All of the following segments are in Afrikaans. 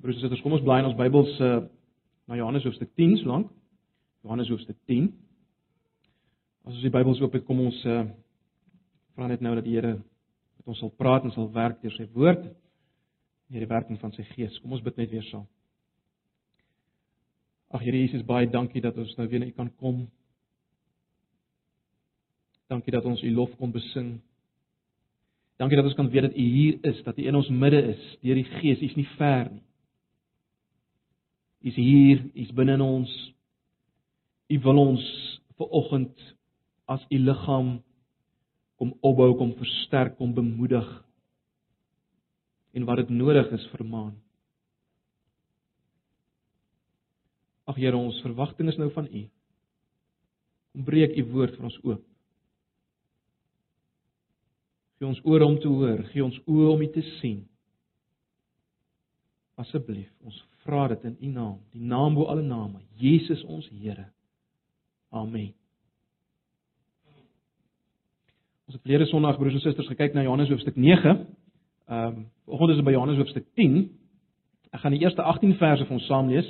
Broers en susters, kom ons blaai in ons Bybels uh, na Johannes hoofstuk 10 slank. Johannes hoofstuk 10. As ons die Bybels oop het, kom ons uh, vra net nou dat die Here met ons sal praat en sal werk deur sy woord deur die werking van sy gees. Kom ons bid net weer saam. Ag Here Jesus, baie dankie dat ons nou weer na U kan kom. Dankie dat ons U lof kon besing. Dankie dat ons kan weet dat U hier is, dat U in ons midde is, deur die Gees. U is nie ver nie. U is hier, U is binne in ons. U wil ons ver oggend as U liggaam kom opbou, kom versterk, kom bemoedig en wat dit nodig is vermaan. Ag Here, ons verwagting is nou van U. Kom breek U woord vir ons oop. Gee ons ore om te hoor, gee ons oë om U te sien. Asseblief, ons vra dit in U naam, die naam bo alle name, Jesus ons Here. Amen. Ons het verlede Sondag broers en susters gekyk na Johannes hoofstuk 9. Ehm, um, vanoggend is ons by Johannes hoofstuk 10. Ek gaan die eerste 18 verse vir ons saam lees.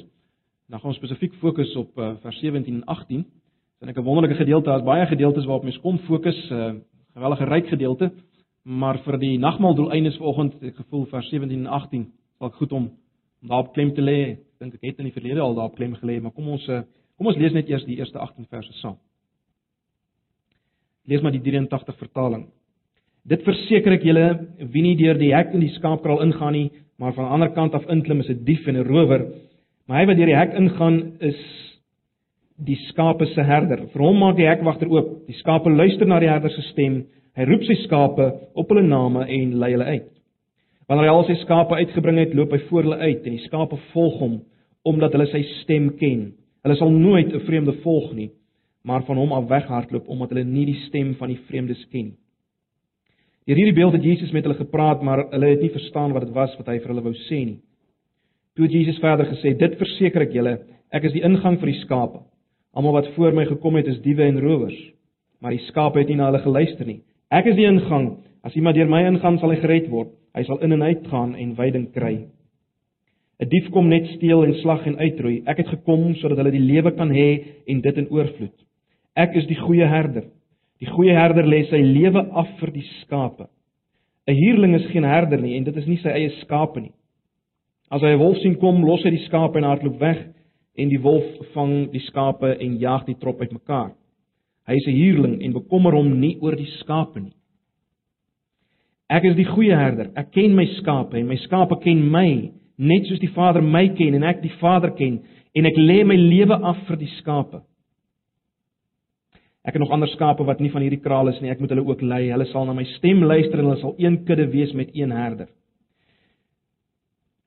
Dan gaan ons spesifiek fokus op uh, vers 17 en 18. Dit is 'n wonderlike gedeelte. Daar's baie gedeeltes waarop mens kom fokus, 'n uh, gewellige ryk gedeelte. Maar vir die nagmaal doeleindes vanoggend, ek gevoel vers 17 en 18 sal ek goed om daarop klem te lê. Ek dink ek het in die verlede al daarop klem gelê, maar kom ons uh, kom ons lees net eers die eerste 18 verse saam. Lees maar die 83 vertaling. Dit verseker ek julle, wie nie deur die hek in die skaapkraal ingaan nie, maar van die ander kant af inklim is 'n dief en 'n rower. Maar hy wat deur die hek ingaan is die skape se herder. Vir hom maak die hekwagter oop. Die skape luister na die herder se stem. Hy roep sy skape op hulle name en lei hulle uit. Wanneer hy al sy skape uitgebring het, loop hy voor hulle uit en die skape volg hom omdat hulle sy stem ken. Hulle sal nooit 'n vreemde volg nie, maar van hom af weghardloop omdat hulle nie die stem van die vreemdes ken nie. Deur hierdie beeld het Jesus met hulle gepraat, maar hulle het nie verstaan wat dit was wat hy vir hulle wou sê nie. Toe het Jesus verder gesê: "Dit verseker ek julle, ek is die ingang vir die skape. Almal wat voor my gekom het, is diewe en rowers, maar die skape het nie na hulle geluister nie. Ek is die ingang. As iemand deur my ingaan, sal hy gered word. Hy sal in en uit gaan en veiding kry. 'n Dief kom net steel en slag en uitroei. Ek het gekom sodat hulle die lewe kan hê en dit in oorvloed. Ek is die goeie herder. Die goeie herder lê sy lewe af vir die skape. 'n Huurling is geen herder nie en dit is nie sy eie skape nie. As hy 'n wolf sien kom, los hy die skape en hardloop weg en die wolf vang die skape en jaag die trop uitmekaar. Hy is 'n huurling en bekommer hom nie oor die skape nie. Ek is die goeie herder. Ek ken my skape en my skape ken my, net soos die Vader my ken en ek die Vader ken en ek lê my lewe af vir die skape. Ek het nog ander skape wat nie van hierdie kraal is nie. Ek moet hulle ook lei. Hulle sal na my stem luister en hulle sal een kudde wees met een herder.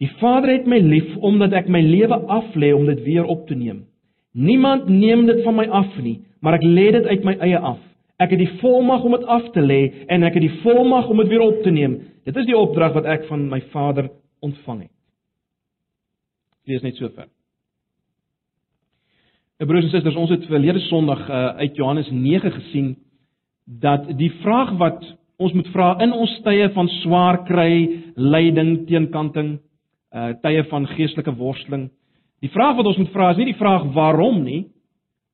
Die Vader het my lief omdat ek my lewe aflê om dit weer op te neem. Niemand neem dit van my af nie, maar ek lê dit uit my eie af. Ek het die volmag om dit af te lê en ek het die volmag om dit weer op te neem. Dit is die opdrag wat ek van my Vader ontvang het. Lees net so ver. En broers en susters, ons het verlede Sondag uh, uit Johannes 9 gesien dat die vraag wat ons moet vra in ons tye van swaar kry, lyding, teenkanting, uh tye van geestelike worsteling, die vraag wat ons moet vra is nie die vraag waarom nie,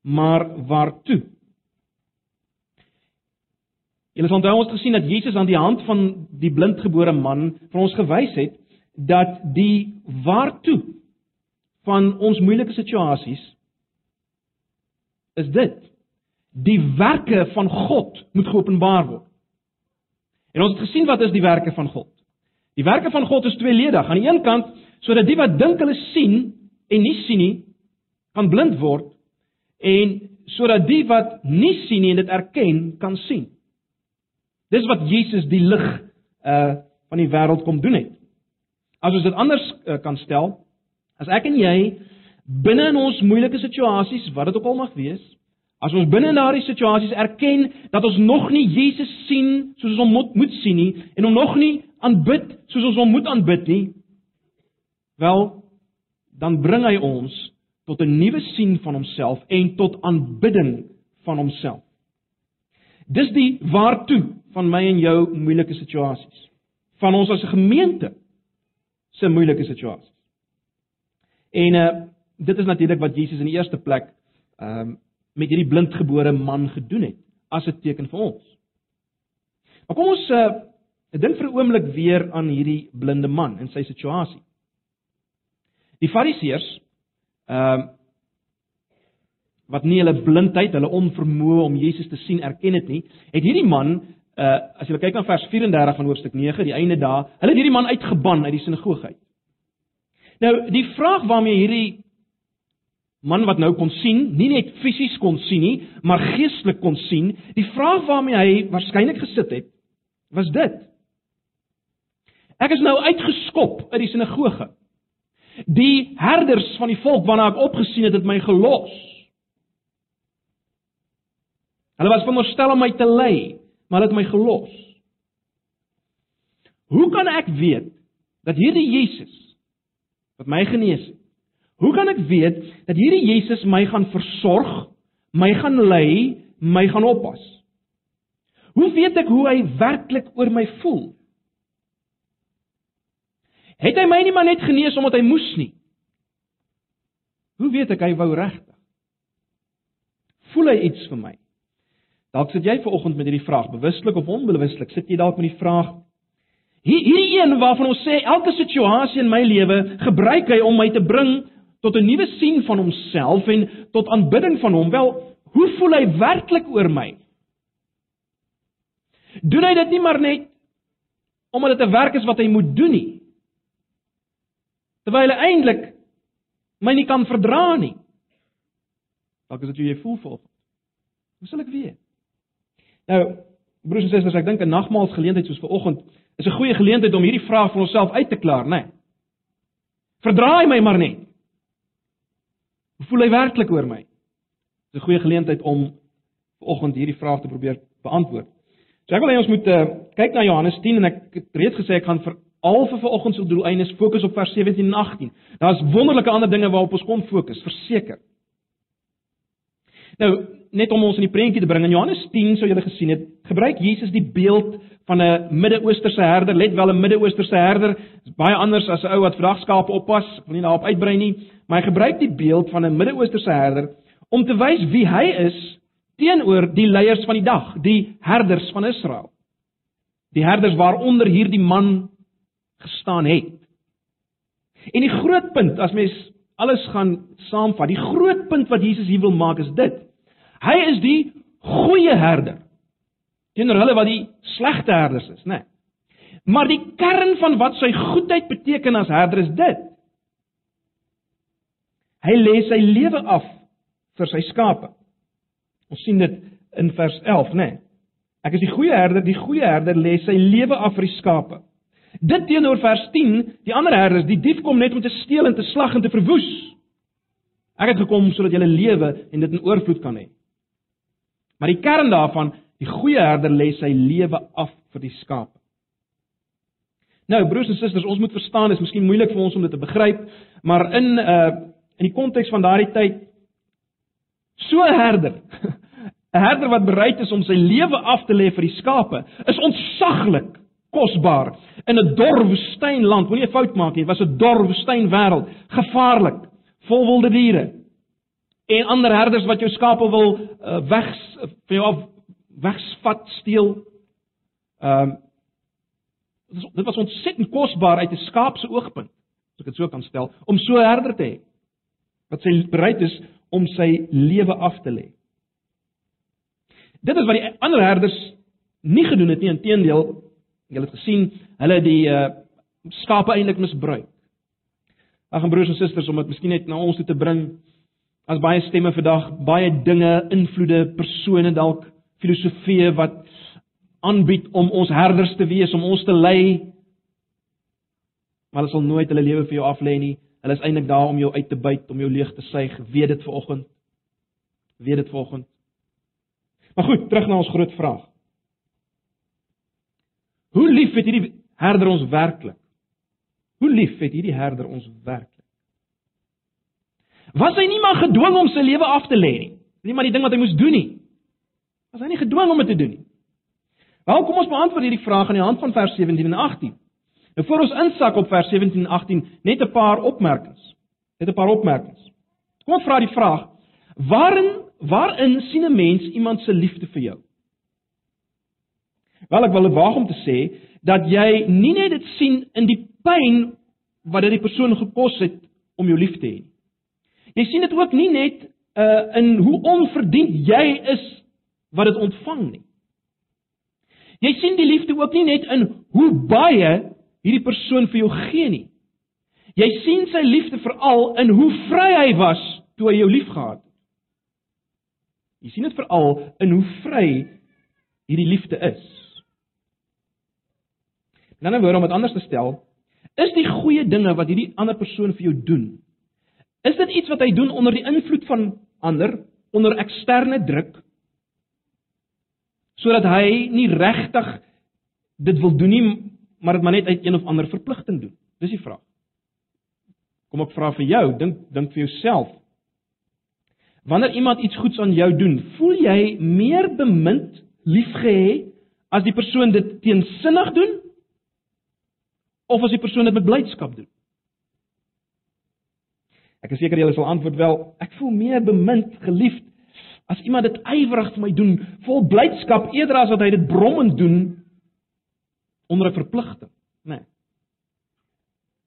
maar waartoe. Julle sal onthou ons het gesien dat Jesus aan die hand van die blindgebore man vir ons gewys het dat die waartoe van ons moeilike situasies is dit die werke van God moet geopenbaar word. En ons het gesien wat is die werke van God? Die werke van God is tweeledig. Aan die een kant sodat die wat dink hulle sien en nie sien nie, kan blind word en sodat die wat nie sien nie en dit erken kan sien. Dis wat Jesus die lig uh van die wêreld kom doen het. As ons dit anders uh, kan stel, as ek en jy binne in ons moeilike situasies, wat dit ook al mag wees, as ons binne in daardie situasies erken dat ons nog nie Jesus sien soos ons hom moet, moet sien nie en hom nog nie aanbid soos ons hom moet aanbid nie, wel dan bring hy ons tot 'n nuwe sien van homself en tot aanbidding van homself. Dis die waartoe van my en jou moeilike situasies. Van ons as 'n gemeente se moeilike situasies. En uh dit is natuurlik wat Jesus in die eerste plek ehm um, met hierdie blindgebore man gedoen het as 'n teken vir ons. Maar kom ons uh dink vir 'n oomblik weer aan hierdie blinde man en sy situasie. Die Fariseërs ehm uh, wat nie hulle blindheid, hulle onvermoë om Jesus te sien erken het nie, het hierdie man uh as jy kyk na vers 34 van hoofstuk 9, die einde daar, hulle het hierdie man uitgeban uit die sinagoge uit. Nou, die vraag waarmee hierdie man wat nou kon sien, nie net fisies kon sien nie, maar geestelik kon sien, die vraag waarmee hy waarskynlik gesit het, was dit: Ek is nou uitgeskop uit die sinagoge. Die herders van die volk waarna ek opgesien het, het my gelos. Hulle was veronderstel om my te lei, maar het my gelos. Hoe kan ek weet dat hierdie Jesus wat my genees het, Hoe kan ek weet dat hierdie Jesus my gaan versorg, my gaan lei, my gaan oppas? Hoe weet ek hoe hy werklik oor my voel? Het hy my nie maar net genees omdat hy moes nie? Hoe weet ek hy wou regtig? Voel hy iets vir my? Dalk sit jy ver oggend met hierdie vraag, bewuslik of onbewuslik, sit jy dalk met die vraag: Hierdie een waarvan ons sê elke situasie in my lewe gebruik hy om my te bring tot 'n nuwe sien van homself en tot aanbidding van hom. Wel, hoe voel hy werklik oor my? Doen hy dit nie maar net omdat dit 'n werk is wat hy moet doen nie? Terwyl hy eintlik my nie kan verdra nie. Dalk is dit hoe jy voel volgens. Hoe sal ek weet? Nou, broers en susters, ek dink 'n nagmaalsgeleentheid soos vanoggend is 'n goeie geleentheid om hierdie vraag vir onsself uit te klaar, né? Nee. Verdraai my maar net. Hoe voel hy werklik oor my? Dis 'n goeie geleentheid om vanoggend hierdie vraag te probeer beantwoord. So ek wil hê ons moet uh, kyk na Johannes 10 en ek het reeds gesê ek gaan vir al vir vanoggend se doeleindes fokus op vers 17 en 18. Daar's wonderlike ander dinge waarop ons kon fokus, verseker. Nou, net om ons in die prentjie te bring, in Johannes 10 sou julle gesien het, gebruik Jesus die beeld van 'n Midde-Oosterse herder, let wel 'n Midde-Oosterse herder, is baie anders as 'n ou wat vandag skape oppas, ek wil nie daarop uitbrei nie, maar hy gebruik die beeld van 'n Midde-Oosterse herder om te wys wie hy is teenoor die leiers van die dag, die herders van Israel. Die herders waaronder hierdie man gestaan het. En die groot punt as mens alles gaan saamvat, die groot punt wat Jesus hier wil maak is dit. Hy is die goeie herder teenoor hulle wat die slegte herders is, né? Nee. Maar die kern van wat sy goedheid beteken as herder is dit. Hy lê sy lewe af vir sy skape. Ons sien dit in vers 11, né? Nee. Ek is die goeie herder, die goeie herder lê sy lewe af vir die skape. Dit teenoor vers 10, die ander herders, die dief kom net om te steel en te slag en te verwoes. Ek het gekom sodat 'n lewe en dit in oorvloed kan hê. Maar die kern daarvan Die goeie herder lê sy lewe af vir die skape. Nou broers en susters, ons moet verstaan, is miskien moeilik vir ons om dit te begryp, maar in uh in die konteks van daardie tyd so 'n herder, 'n herder wat bereid is om sy lewe af te lê vir die skape, is ontsaglik kosbaar in 'n dor woestynland. Moenie 'n fout maak nie, was 'n dor woestyn wêreld, gevaarlik, vol wilde diere. En ander herders wat jou skape wil uh, weg van jou af wegsvat, steel. Ehm um, dit was ontsettend kosbaar uit 'n skaap se oogpunt, as ek dit so kan stel, om so 'n herder te hê wat sy bereid is om sy lewe af te lê. Dit is wat die ander herders nie gedoen het nie, inteendeel, julle het gesien, hulle die uh skape eintlik misbruik. Ag en broers en susters, om dit miskien net na ons toe te bring, as baie stemme vandag, baie dinge, invloede, persone dalk filosofieë wat aanbied om ons herders te wees, om ons te lei. Maar hulle sal nooit hulle lewe vir jou af lê nie. Hulle is eintlik daar om jou uit te byt, om jou leeg te suig. Weet dit vanoggend. Weet dit vanoggend. Maar goed, terug na ons groot vraag. Hoe lief het hierdie herder ons werklik? Hoe lief het hierdie herder ons werklik? Was hy nie maar gedwing om sy lewe af te lê nie? Nie maar die ding wat hy moes doen nie. Was hy nie gedwing om dit te doen nie? Wel, kom ons beantwoord hierdie vraag aan die hand van vers 17 en 18. Nou voor ons insak op vers 17 en 18, net 'n paar opmerkings. Net 'n paar opmerkings. Kom ons vra die vraag: Waarin waarin sien 'n mens iemand se liefde vir jou? Wel ek wil dit waag om te sê dat jy nie net dit sien in die pyn wat dit die persoon gekos het om jou lief te hê. Jy sien dit ook nie net uh in hoe onverdiend jy is wat dit ontvang nie. Jy sien die liefde ook nie net in hoe baie hierdie persoon vir jou gee nie. Jy sien sy liefde veral in hoe vry hy was toe hy jou liefgehad het. Jy sien dit veral in hoe vry hierdie liefde is. In 'n ander woord om dit anders te stel, is die goeie dinge wat hierdie ander persoon vir jou doen, is dit iets wat hy doen onder die invloed van ander, onder eksterne druk, sodat hy nie regtig dit wil doen nie, maar dit maar net uit een of ander verpligting doen. Dis die vraag. Kom ek vra vir jou, dink dink vir jouself. Wanneer iemand iets goeds aan jou doen, voel jy meer bemind, liefgehê as die persoon dit teensinnig doen of as die persoon dit met blydskap doen? Ek is seker julle sal antwoord wel, ek voel meer bemind, geliefd as iemand dit ywerig vir my doen, vol blydskap eerder as wat hy dit brommend doen onder 'n verpligting, né? Nee.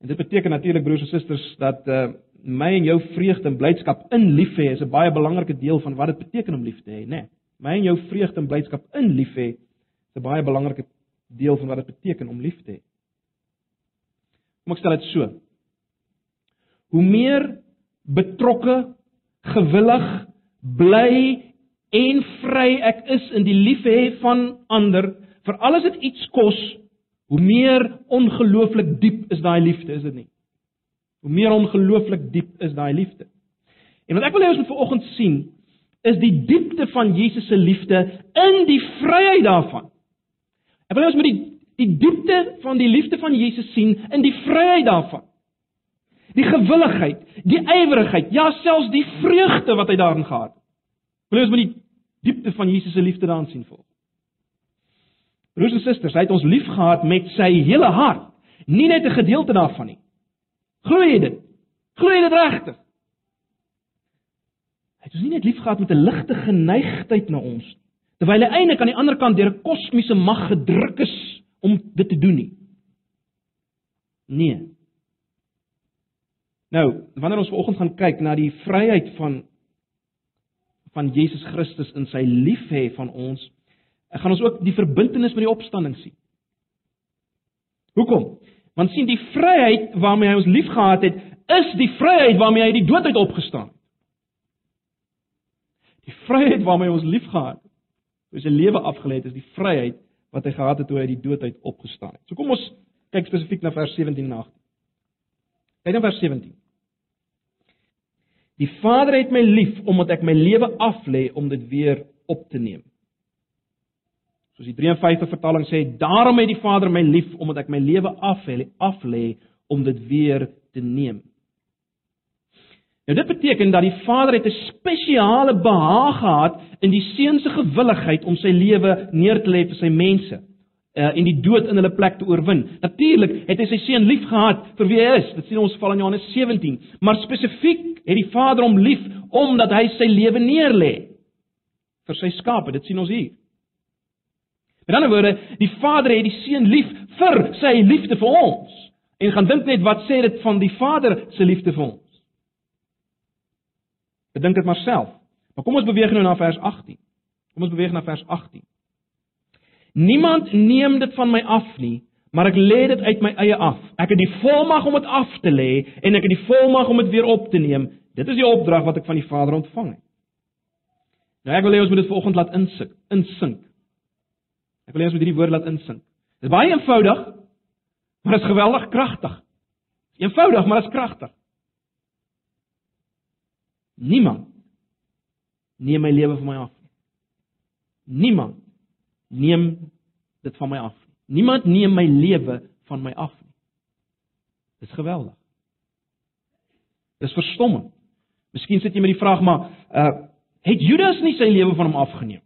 En dit beteken natuurlik broers en susters dat uh my en jou vreugde en blydskap in lief hê is 'n baie belangrike deel van wat dit beteken om lief te hê, né? Nee. My en jou vreugde en blydskap in lief hê is 'n baie belangrike deel van wat dit beteken om lief te hê. Kom ek stel dit so. Hoe meer betrokke, gewillig, bly en vry ek is in die liefhê van ander, vir alles dit iets kos, hoe meer ongelooflik diep is daai liefde, is dit nie? Hoe meer ongelooflik diep is daai liefde. En wat ek wil hê ons moet vanoggend sien, is die diepte van Jesus se liefde in die vryheid daarvan. Ek wil hê ons moet die die diepte van die liefde van Jesus sien in die vryheid daarvan. Die gewilligheid, die ywerigheid, ja selfs die vreugde wat hy daarin gehad het. Wil ons met die diepte van Jesus se liefde daarin sien volg. Broers en susters, hy het ons liefgehad met sy hele hart, nie net 'n gedeelte daarvan nie. Glo jy dit? Glo jy dit regtig? Hy het ons nie net liefgehad met 'n ligte geneigtheid na ons, terwyl hy eintlik aan die ander kant deur 'n kosmiese mag gedruk is om dit te doen nie. Nee. Nou, wanneer ons vanoggend gaan kyk na die vryheid van van Jesus Christus in sy liefhê van ons, gaan ons ook die verbintenis met die opstanding sien. Hoekom? Want sien die vryheid waarmee hy ons liefgehad het, is die vryheid waarmee hy die dood uit opgestaan het. Die vryheid waarmee ons liefgehad het, hoe sy lewe afgelê het, is die vryheid wat hy gehad het toe hy die dood uit opgestaan het. So kom ons kyk spesifiek na vers 17 en 18. Kyk na vers 17. Die Vader het my lief omdat ek my lewe aflê om dit weer op te neem. Soos die 53 vertaling sê, daarom het die Vader my lief omdat ek my lewe aflê, aflê om dit weer te neem. Nou dit beteken dat die Vader het 'n spesiale behaag gehad in die seun se gewilligheid om sy lewe neer te lê vir sy mense uh, en die dood in hulle plek te oorwin. Natuurlik het hy sy seun liefgehad vir wie hy is. Dit sien ons val in Johannes 17. Maar spesifiek het die Vader hom lief omdat hy sy lewe neerlê vir sy skape. Dit sien ons hier. Met ander woorde, die Vader het die seun lief vir sy liefde vir ons. En gaan dink net wat sê dit van die Vader se liefde vir ons. Bedink dit maar self. Maar kom ons beweeg nou na vers 18. Kom ons beweeg na vers 18. Niemand neem dit van my af nie, maar ek lê dit uit my eie af. Ek het die volmag om dit af te lê en ek het die volmag om dit weer op te neem. Dit is die opdrag wat ek van die Vader ontvang het. Nou ek wil hê ons moet dit vanoggend laat insink, insink. Ek wil hê ons moet hierdie woord laat insink. Dit is baie eenvoudig, maar dit is geweldig kragtig. Eenvoudig, maar dit is kragtig. Niemand neem my lewe van my af. Niemand neem dit van my af. Niemand neem my lewe van my af nie. Dis geweldig. Dis verstommend. Miskien sit jy met die vraag maar uh het Judas nie sy lewe van hom afgeneem?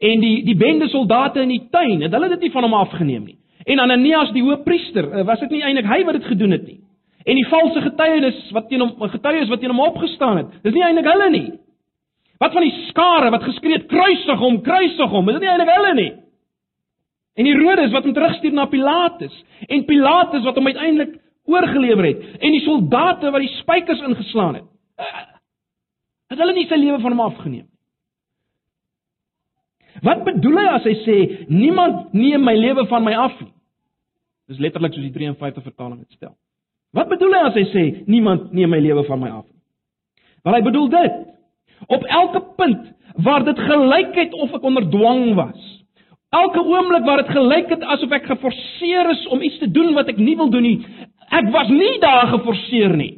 En die die bende soldate in die tuin, het hulle dit nie van hom afgeneem nie? En Ananias die hoëpriester, uh, was dit nie eintlik hy wat dit gedoen het nie? En die valse getuienis wat teen hom getuies wat teen hom opgestaan het, dis nie eintlik hulle nie. Wat van die skare wat geskree het kruisig hom, kruisig hom, is dit nie eintlik hulle nie. En Herodes wat hom terugstuur na Pilatus en Pilatus wat hom uiteindelik oorgelewer het en die soldate wat die spykers ingeslaan het. Het hulle nie sy lewe van hom afgeneem? Wat bedoel hy as hy sê niemand neem my lewe van my af nie? Dis letterlik soos die 53 vertaling dit stel. Wat bedoel hy as hy sê niemand neem my lewe van my af nie? Wel hy bedoel dit. Op elke punt waar dit gelyk het of ek onder dwang was. Elke oomblik waar dit gelyk het asof ek geforseer is om iets te doen wat ek nie wil doen nie. Ek was nie daar geforseer nie.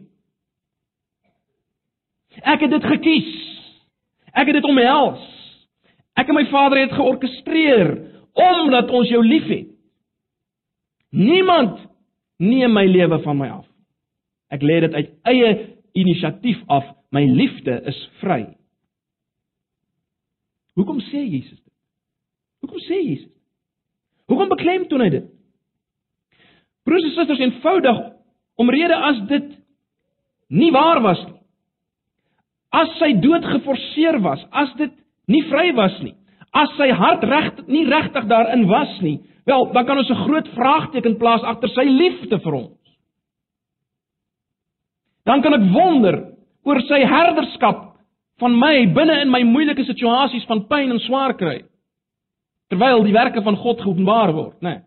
Ek het dit gekies. Ek het dit omhels. Ek en my Vader het georkestreer omdat ons jou liefhet. Niemand neem my lewe van my af. Ek lê dit uit eie inisiatief af. My liefde is vry. Hoekom sê Jesus dit? Hoekom sê Jesus? Hoekom beklemtoon hy dit? Broers en susters, eenvoudig omrede as dit nie waar was nie. As sy dood geforseer was, as dit nie vry was nie. As sy hart reg nie regtig daarin was nie, wel, dan kan ons 'n groot vraagteken plaas agter sy liefde vir ons. Dan kan ek wonder oor sy herderskap van my binne in my moeilike situasies van pyn en swaar kry. Terwyl die werke van God geopenbaar word, né? Nee,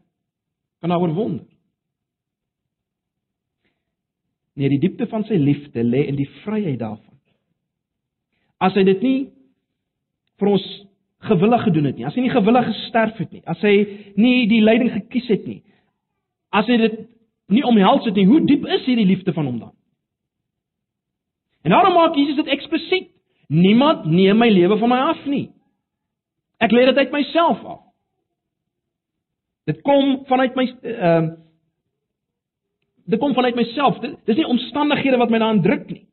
kan daaroor wonder. Nee, die diepte van sy liefde lê in die vryheid daarvan. As hy dit nie vir ons gewillig gedoen het nie, as hy nie gewillig gesterf het nie, as hy nie die lyding gekies het nie, as hy dit nie omhels het nie, hoe diep is hierdie liefde van hom dan? En daarom maak Jesus dit eksplisiet. Niemand neem my lewe van my af nie. Ek lê dit uit myself af. Dit kom vanuit my ehm uh, dit kom vanuit myself. Dit, dis nie omstandighede wat my daarin druk nie.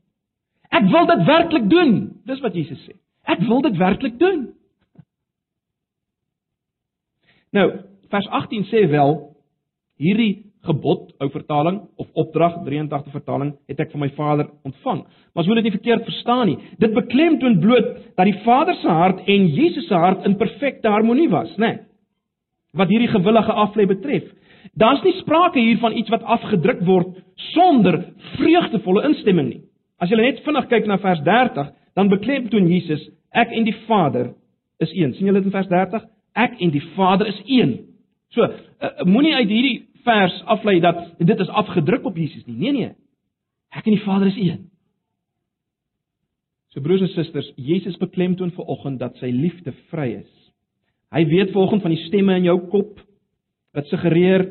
Ek wil dit werklik doen. Dis wat Jesus sê. Ek wil dit werklik doen. Nou, vers 18 sê wel hierdie gebod ou vertaling of opdrag 83 vertaling het ek van my Vader ontvang. Maar as jy dit nie verkeerd verstaan nie, dit beklemtoon bloot dat die Vader se hart en Jesus se hart in perfekte harmonie was, né? Nee, wat hierdie gewillige aflê betref. Daar's nie sprake hier van iets wat afgedruk word sonder vreugdevolle instemming nie. As jy net vinnig kyk na vers 30, dan beklemtoon Jesus Ek en die Vader is een. sien julle dit in vers 30? Ek en die Vader is een. So, uh, moenie uit hierdie vers aflei dat dit is afgedruk op Jesus nie. Nee nee. Ek en die Vader is een. So broers en susters, Jesus beklemtoon ver oggend dat sy liefde vry is. Hy weet vanoggend van die stemme in jou kop wat suggereer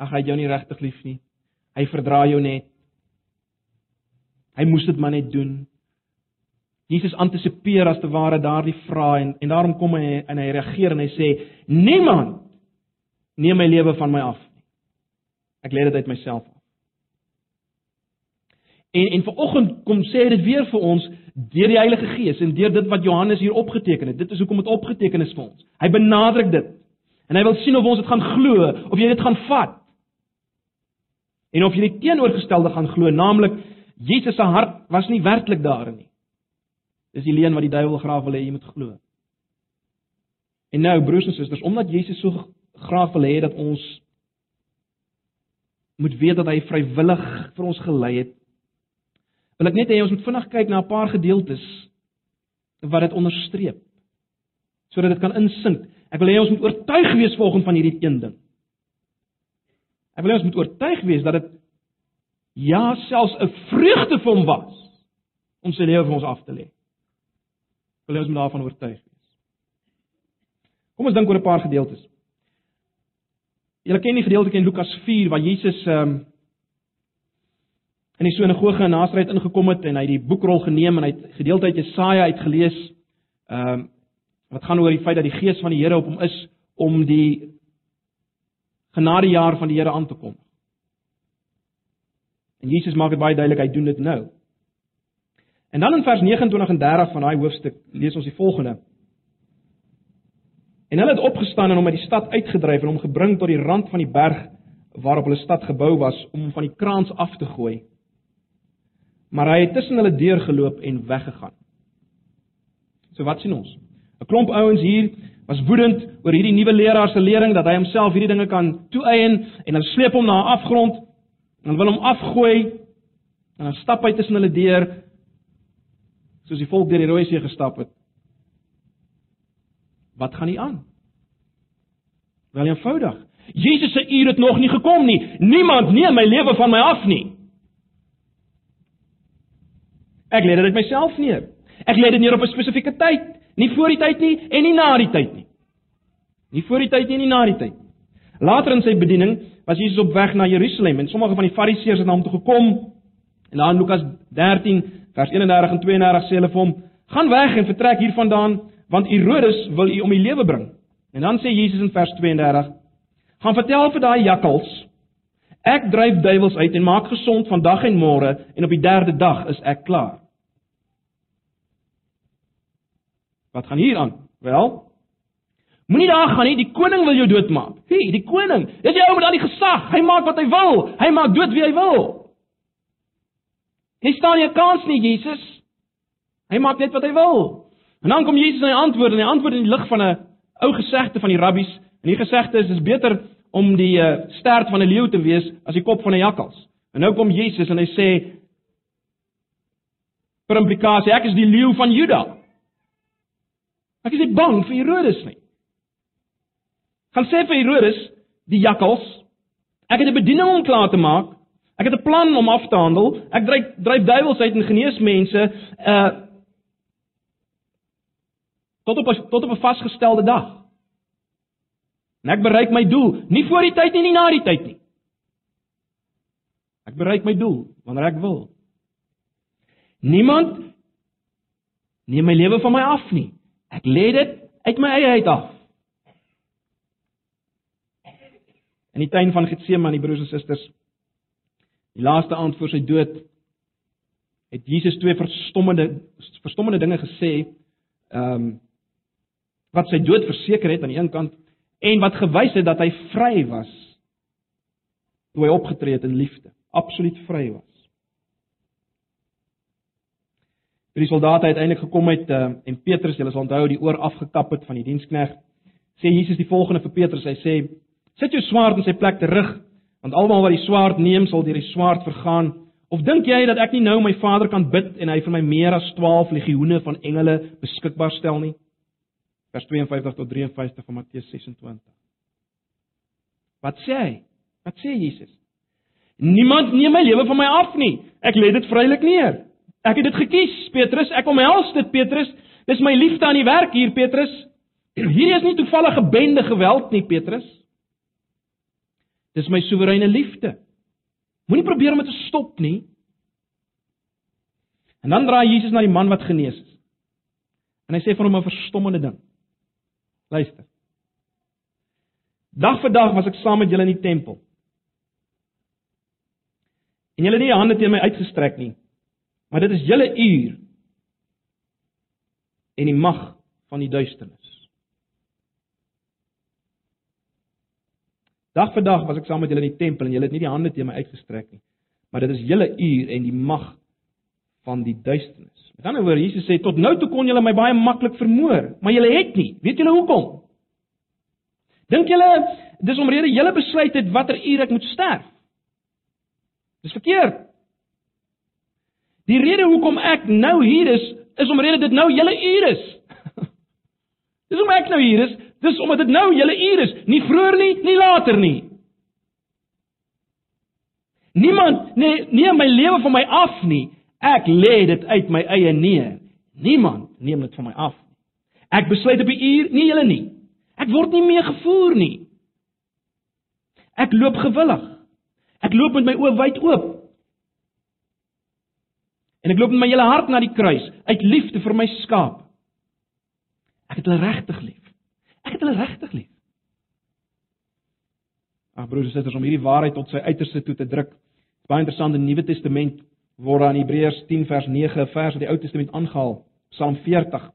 ag hy jou nie regtig lief nie. Hy verdra jou net. Hy moes dit maar net doen. Jesus antisipeer as te ware daardie vrae en en daarom kom hy en hy reageer en hy sê niemand neem my lewe van my af nie. Ek lê dit uit myself af. En en vanoggend kom sê dit weer vir ons deur die Heilige Gees en deur dit wat Johannes hier opgeteken het. Dit is hoekom dit opgeteken is vir ons. Hy benadruk dit. En hy wil sien of ons dit gaan glo, of jy dit gaan vat. En of jy die teenoorgestelde gaan glo, naamlik Jesus se hart was nie werklik daarin nie. Dis die leuen wat die duiwel graag wil hê jy moet glo. En nou broers en susters, omdat Jesus so graag wil hê dat ons moet weet dat hy vrywillig vir ons gelei het, wil ek net hê ons moet vinnig kyk na 'n paar gedeeltes wat dit onderstreep sodat dit kan insink. Ek wil hê ons moet oortuig wees volgens van hierdie een ding. Ek wil hê ons moet oortuig wees dat dit ja selfs 'n vreugde vir hom was om sy lewe vir ons af te lê wil ons moet daarvan oortuig wees. Kom ons dink oor 'n paar gedeeltes. Julle ken die gedeelte in Lukas 4 waar Jesus ehm um, in die sinagoge in Nasaret ingekom het en hy die boekrol geneem en hy het gedeelte uit Jesaja uitgelees ehm um, wat gaan oor die feit dat die gees van die Here op hom is om die genadejaar van die Here aan te kom. En Jesus maak dit baie duidelik hy doen dit nou. En dan in vers 29 en 30 van daai hoofstuk lees ons die volgende. En hulle het opgestaan en hom uit die stad uitgedryf en hom gebring tot die rand van die berg waarop hulle stad gebou was om hom van die kraans af te gooi. Maar hy het tussen hulle deurgeloop en weggegaan. So wat sien ons? 'n Klomp ouens hier was woedend oor hierdie nuwe leraar se lering dat hy homself hierdie dinge kan toeëien en hulle sleep hom na 'n afgrond en wil hom afgooi en dan stap hy tussen hulle deur soos die volk deur die Rooi See gestap het. Wat gaan nie aan? Wel eenvoudig. Jesus se uur het nog nie gekom nie. Niemand neem my lewe van my af nie. Ek lê dit myself neer. Ek lê dit neer op 'n spesifieke tyd, nie voor die tyd nie en nie na die tyd nie. Nie voor die tyd nie en nie na die tyd. Later in sy bediening was Jesus op weg na Jerusalem en sommige van die Fariseërs het na hom toe gekom en daar in Lukas 13 vers 31 en 32 sê hulle vir hom: "Gaan weg en vertrek hiervandaan, want Herodes wil u om die lewe bring." En dan sê Jesus in vers 32: "Gaan vertel vir daai jakkals: Ek dryf duiwels uit en maak gesond vandag en môre en op die derde dag is ek klaar." Wat gaan hier aan? Wel, Moenie daar gaan nie, die koning wil jou doodmaak. Hey, die koning, dis die ou met al die gesag. Hy maak wat hy wil. Hy maak dood wie hy wil. Jy staan nie 'n kans nie, Jesus. Hy maak net wat hy wil. En dan kom Jesus en hy antwoord en hy antwoord in die lig van 'n ou gesegde van die rabbies. En die gesegde is dis beter om die uh, stert van 'n leeu te wees as die kop van 'n jakkals. En nou kom Jesus en hy sê per implikasie, ek is die leeu van Juda. Ek is nie bang vir Herodes nie. Gaan sê vir Herodes, die jakkals, ek het 'n bediening om klaar te maak. Ek het 'n plan om af te handel. Ek dryf dryf duiwels uit en genees mense uh tot op tot op 'n vasgestelde dag. En ek bereik my doel, nie voor die tyd nie, nie na die tyd nie. Ek bereik my doel wanneer ek wil. Niemand neem my lewe van my af nie. Ek lê dit uit my eie uit af. In die tuin van Getsemane, broers en susters, die laaste aand voor sy dood, het Jesus twee verstommende verstommende dinge gesê, ehm um, wat sy dood verseker het aan die een kant en wat gewys het dat hy vry was toe hy opgetree het in liefde, absoluut vry was. Toe die soldate uiteindelik gekom het uh, en Petrus, julle sal onthou, die oor afgekap het van die dienskneg, sê Jesus die volgende vir Petrus, hy sê Sit jou swaard in sy plek terug, want almal wat die swaard neem, sal deur die swaard vergaan. Of dink jy dat ek nie nou my Vader kan bid en hy vir my meer as 12 legioene van engele beskikbaar stel nie? Vers 52 tot 53 van Matteus 26. Wat sê hy? Wat sê Jesus? Niemand neem my lewe van my af nie. Ek lê dit vrylik neer. Ek het dit gekies, Petrus. Ek omhels dit, Petrus. Dis my liefde aan die werk hier, Petrus. Hierdie is nie toevallige bende geweld nie, Petrus. Dis my soewereine liefde. Moenie probeer om dit te stop nie. En dan draai Jesus na die man wat genees is. En hy sê vir hom 'n verstommende ding. Luister. Dag vir dag was ek saam met julle in die tempel. En julle het nie hande teen my uitgestrek nie. Maar dit is julle uur en die mag van die duisternis. Dag vir dag was ek saam met julle in die tempel en julle het nie die hande teen my uitgestrek nie. Maar dit is julle uur en die mag van die duisternis. Met ander woorde, Jesus sê tot nou toe kon julle my baie maklik vermoor, maar julle het nie. Weet julle hoekom? Dink julle dis omrede julle besluit het watter uur ek moet sterf? Dis verkeerd. Die rede hoekom ek nou hier is, is omrede dit nou julle uur is. dis hoekom ek nou hier is, Dis omdat dit nou julle uur is, nie vroeër nie, nie later nie. Niemand nee, neem my lewe van my af nie. Ek lê dit uit my eie neer. Niemand neem dit van my af. Ek besluit op die uur, nie julle nie. Ek word nie meer gevoer nie. Ek loop gewillig. Ek loop met my oë wyd oop. En ek loop met my hele hart na die kruis uit liefde vir my skaap. Ek het hulle regtig lief. Ek het hulle regtig lief. Ag broers en susters, om hierdie waarheid tot sy uiterste toe te druk. Baie interessant in die Nuwe Testament word aan Hebreërs 10 vers 9 vers uit die Ou Testament aangehaal. Psalm 40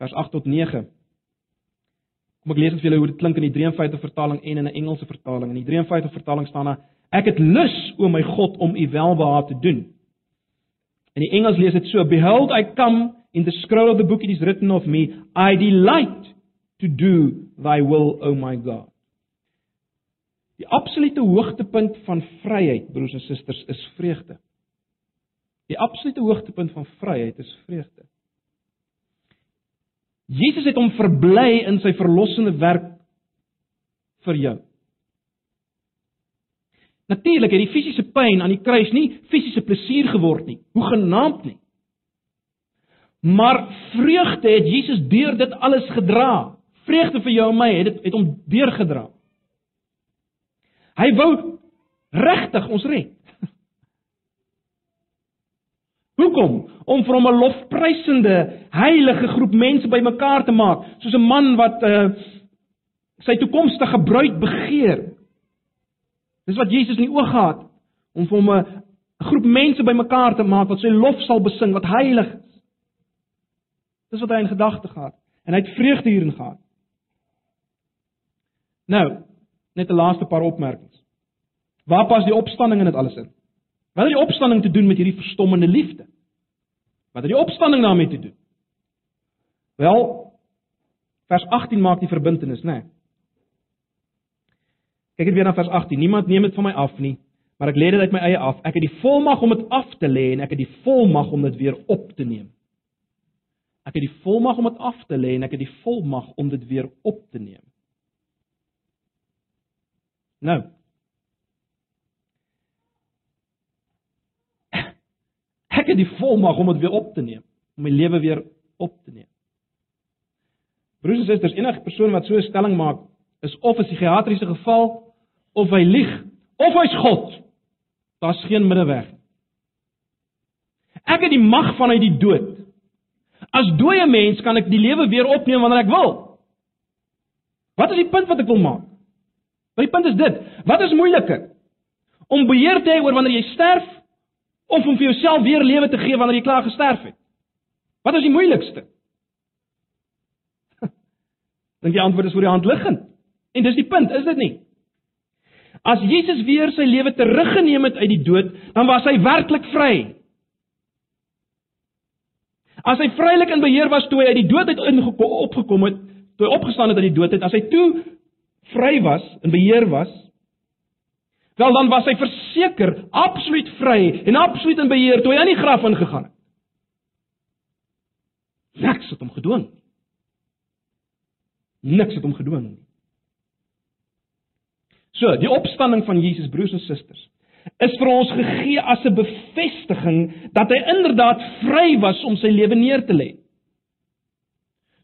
vers 8 tot 9. Kom ek lees dit vir julle hoe dit klink in die 53 vertaling en in 'n Engelse vertaling. In die 53 vertaling staan daar: Ek het lus o my God om u welbehae te doen. In die Engels lees dit so: Behold I come in the scroll of the book it is written of me, I delight to do thy will o my God. Die absolute hoogtepunt van vryheid, broers en susters, is vreugde. Die absolute hoogtepunt van vryheid is vreugde. Jesus het hom verbly in sy verlossende werk vir jou. Natuurlik het die fisiese pyn aan die kruis nie fisiese plesier geword nie, hoe genaamd nie. Maar vreugde het Jesus deur dit alles gedra. Vreugde vir jou en my het dit het hom deurgedra. Hy wou regtig ons red. Hoekom? Om vir hom 'n lofprysende, heilige groep mense bymekaar te maak, soos 'n man wat uh sy toekomstige bruid begeer. Dis wat Jesus in die oog gehad om vir hom 'n groep mense bymekaar te maak wat sy lof sal besing, wat heilig is. Dis wat hy in gedagte gehad en hy het vreugde hierin gehad. Nou, net 'n laaste paar opmerkings. Waar pas die opstanding in dit alles in? Wat het die opstanding te doen met hierdie verstommende liefde? Wat het die opstanding daarmee te doen? Wel, vers 18 maak die verbintenis, né? Nee. Kyk net weer na vers 18. Niemand neem dit van my af nie, maar ek lê dit uit my eie af. Ek het die volmag om dit af te lê en ek het die volmag om dit weer op te neem. Ek het die volmag om dit af te lê en ek het die volmag om dit weer op te neem. Nou, Ek het die volmag om dit weer op te neem, om my lewe weer op te neem. Broers en susters, enige persoon wat so 'n stelling maak, is of 'n psigiatriese geval of hy lieg of hy's God. Daar's geen middeweg. Ek het die mag vanuit die dood. As dooie mens kan ek die lewe weer opneem wanneer ek wil. Wat is die punt wat ek wil maak? My punt is dit: wat is moeiliker? Om beheer te hê oor wanneer jy sterf of om vir jouself weer lewe te gee wanneer jy klaar gesterf het? Wat is die moeilikste? Dink die antwoord is voor die hand liggend. En dis die punt, is dit nie? As Jesus weer sy lewe teruggeneem het uit die dood, dan was hy werklik vry. As hy vrylik in beheer was toe hy uit die dood uit opgekom het, toe hy opgestaan het uit die dood uit, as hy toe vry was, in beheer was, wel dan was hy verseker absoluut vry en absoluut in beheer toe hy in die graf ingegaan het. Niks het hom gedwing. Niks het hom nie. So, die opstanding van Jesus broers en susters is vir ons gegee as 'n bevestiging dat hy inderdaad vry was om sy lewe neer te lê.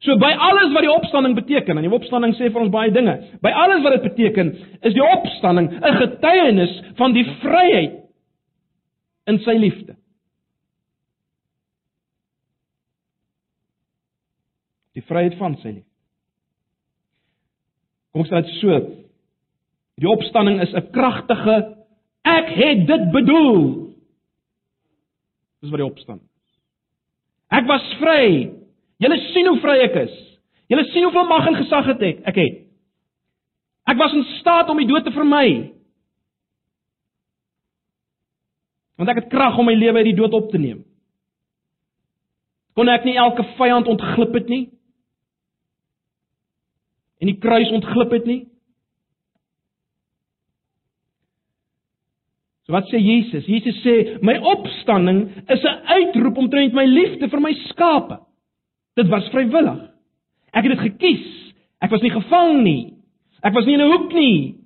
So by alles wat die opstanding beteken, en die opstanding sê vir ons baie dinge. By alles wat dit beteken, is die opstanding 'n getuienis van die vryheid in sy liefde. Die vryheid van sy liefde. Kom ons sê dit so. Die opstanding is 'n kragtige ek het dit bedoel. Dis wat die opstanding is. Ek was vry Julle sien hoe vry ek is. Julle sien hoeveel mag en gesag het ek, ek het. Ek was in staat om die dood te vermy. Want ek het krag om my lewe uit die dood op te neem. Kon ek nie elke vyand ontglip het nie? En die kruis ontglip het nie? So wat sê Jesus? Jesus sê my opstanding is 'n uitroep omtrent my liefde vir my skape. Dit was vrywillig. Ek het dit gekies. Ek was nie gevang nie. Ek was nie in 'n hoek nie.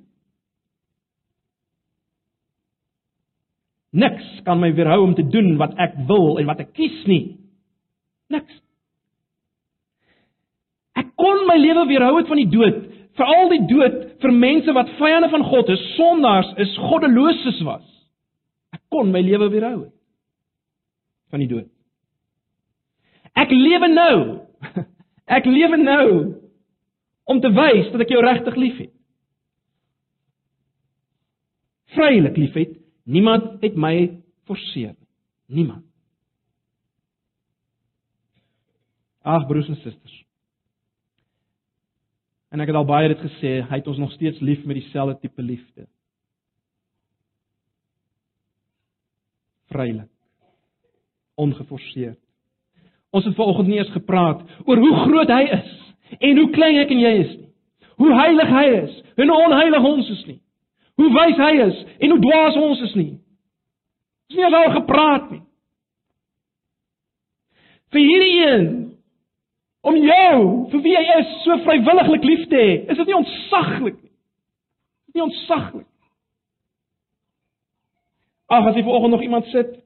Niks kan my weerhou om te doen wat ek wil en wat ek kies nie. Niks. Ek kon my lewe weerhou het van die dood, veral die dood vir mense wat vyande van God is, sondaars is, goddeloses was. Ek kon my lewe weerhou het van die dood. Ek lewe nou. Ek lewe nou om te wys dat ek jou regtig liefhet. Vrylik liefhet. Niemand het my forceer nie. Niemand. Ag broers en susters. En ek het al baie dit gesê, hy het ons nog steeds lief met dieselfde tipe liefde. Vrylik. Ongeforseerd. Ons het vanoggend nie eens gepraat oor hoe groot hy is en hoe klein ek en jy is nie. Hoe heilig hy is en hoe onheilig ons is nie. Hoe wys hy is en hoe dwaas ons is nie. Ons nie al gepraat nie. Vir hierdie een om jou vir wie hy is so vrywilliglik lief te hê, is dit nie ontsaglik nie. Dit is nie ontsaglik. Ag, as jy vanoggend nog iemand sit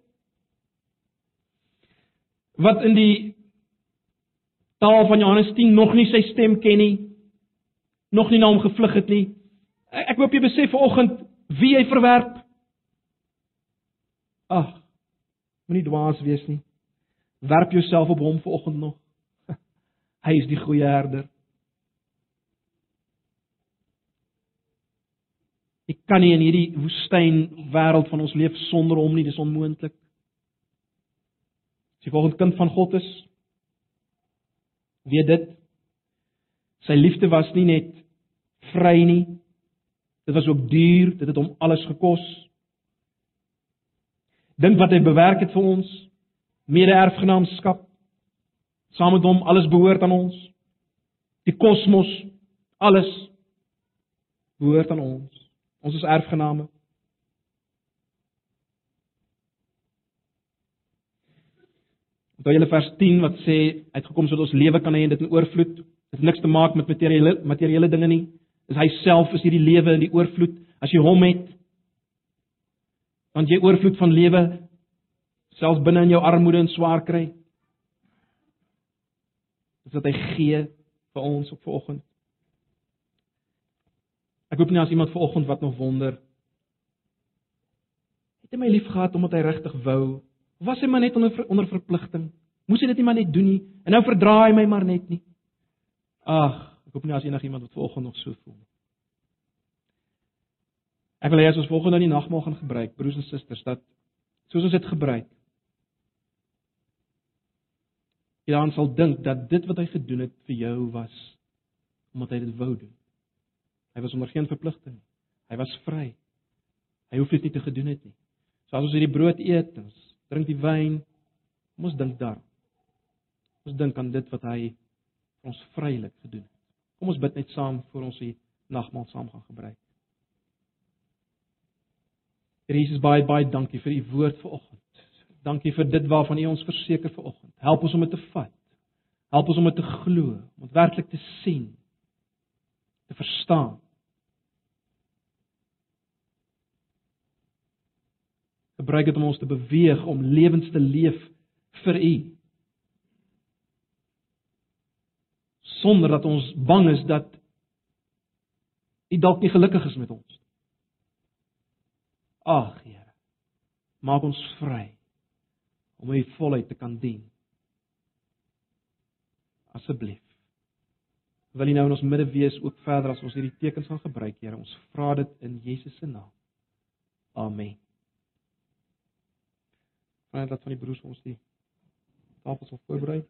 wat in die taal van Johannes 10 nog nie sy stem ken nie, nog nie na hom gevlug het nie. Ek, hoop jy besef vanoggend wie hy verwerp. Ag, moenie dwaas wees nie. Werp jouself op hom vanoggend nog. Hy is die goeie herder. Ek kan nie in hierdie woestyn wêreld van ons leef sonder hom nie, dis onmoontlik. As jy volgens kind van God is, weet dit sy liefde was nie net vry nie. Dit was ook duur, dit het hom alles gekos. Dink wat hy bewerk het vir ons, mede-erfgenaamskap. Saam met hom alles behoort aan ons. Die kosmos, alles behoort aan ons. Ons is erfgename. Onthou julle vers 10 wat sê uitgekom sodat ons lewe kan hê en dit in oorvloed. Dit het niks te maak met materiële materiële dinge nie. Dis hy self is hierdie lewe in die oorvloed. As jy hom het, want jy oorvloed van lewe selfs binne in jou armoede en swaar kry. Dis wat hy gee vir ons op vanoggend. Ek hoop nie as iemand vanoggend wat nog wonder het hy my lief gehad omdat hy regtig wou was hy maar net onder onder verpligting? Moes hy dit nie maar net doen nie en nou verdraai hy my maar net nie. Ag, ek hoop nie as enigiemand wat vanoggend nog so voel nie. Ek wil hê as ons volgende nou die nagmaal gaan gebruik, broers en susters, dat soos ons dit gebruik, jy dan sal dink dat dit wat hy gedoen het vir jou was omdat hy dit wou doen. Hy was onder geen verpligting nie. Hy was vry. Hy hoef dit nie te gedoen het nie. So as ons hierdie brood eet, ons drink die wyn, kom ons dink daar. Ons dink aan dit wat hy vir ons vrylik gedoen het. Kom ons bid net saam voor ons die nagmaal saam gaan gebruik. Jesus baie baie dankie vir u woord vanoggend. Dankie vir dit waarvan u ons verseker vanoggend. Help ons om dit te vat. Help ons om dit te glo, om dit werklik te sien, te verstaan. Gebruik dit om ons te beweeg om lewens te leef vir u. Sonder dat ons bang is dat u dalk nie gelukkig is met ons. Ag, Here. Maak ons vry om u volheid te kan dien. Asseblief. Wil U nou in ons midde wees ook verder as ons hierdie tekens gaan gebruik, Here. Ons vra dit in Jesus se naam. Amen. Vra dat van die broers ons die tafels op voorberei.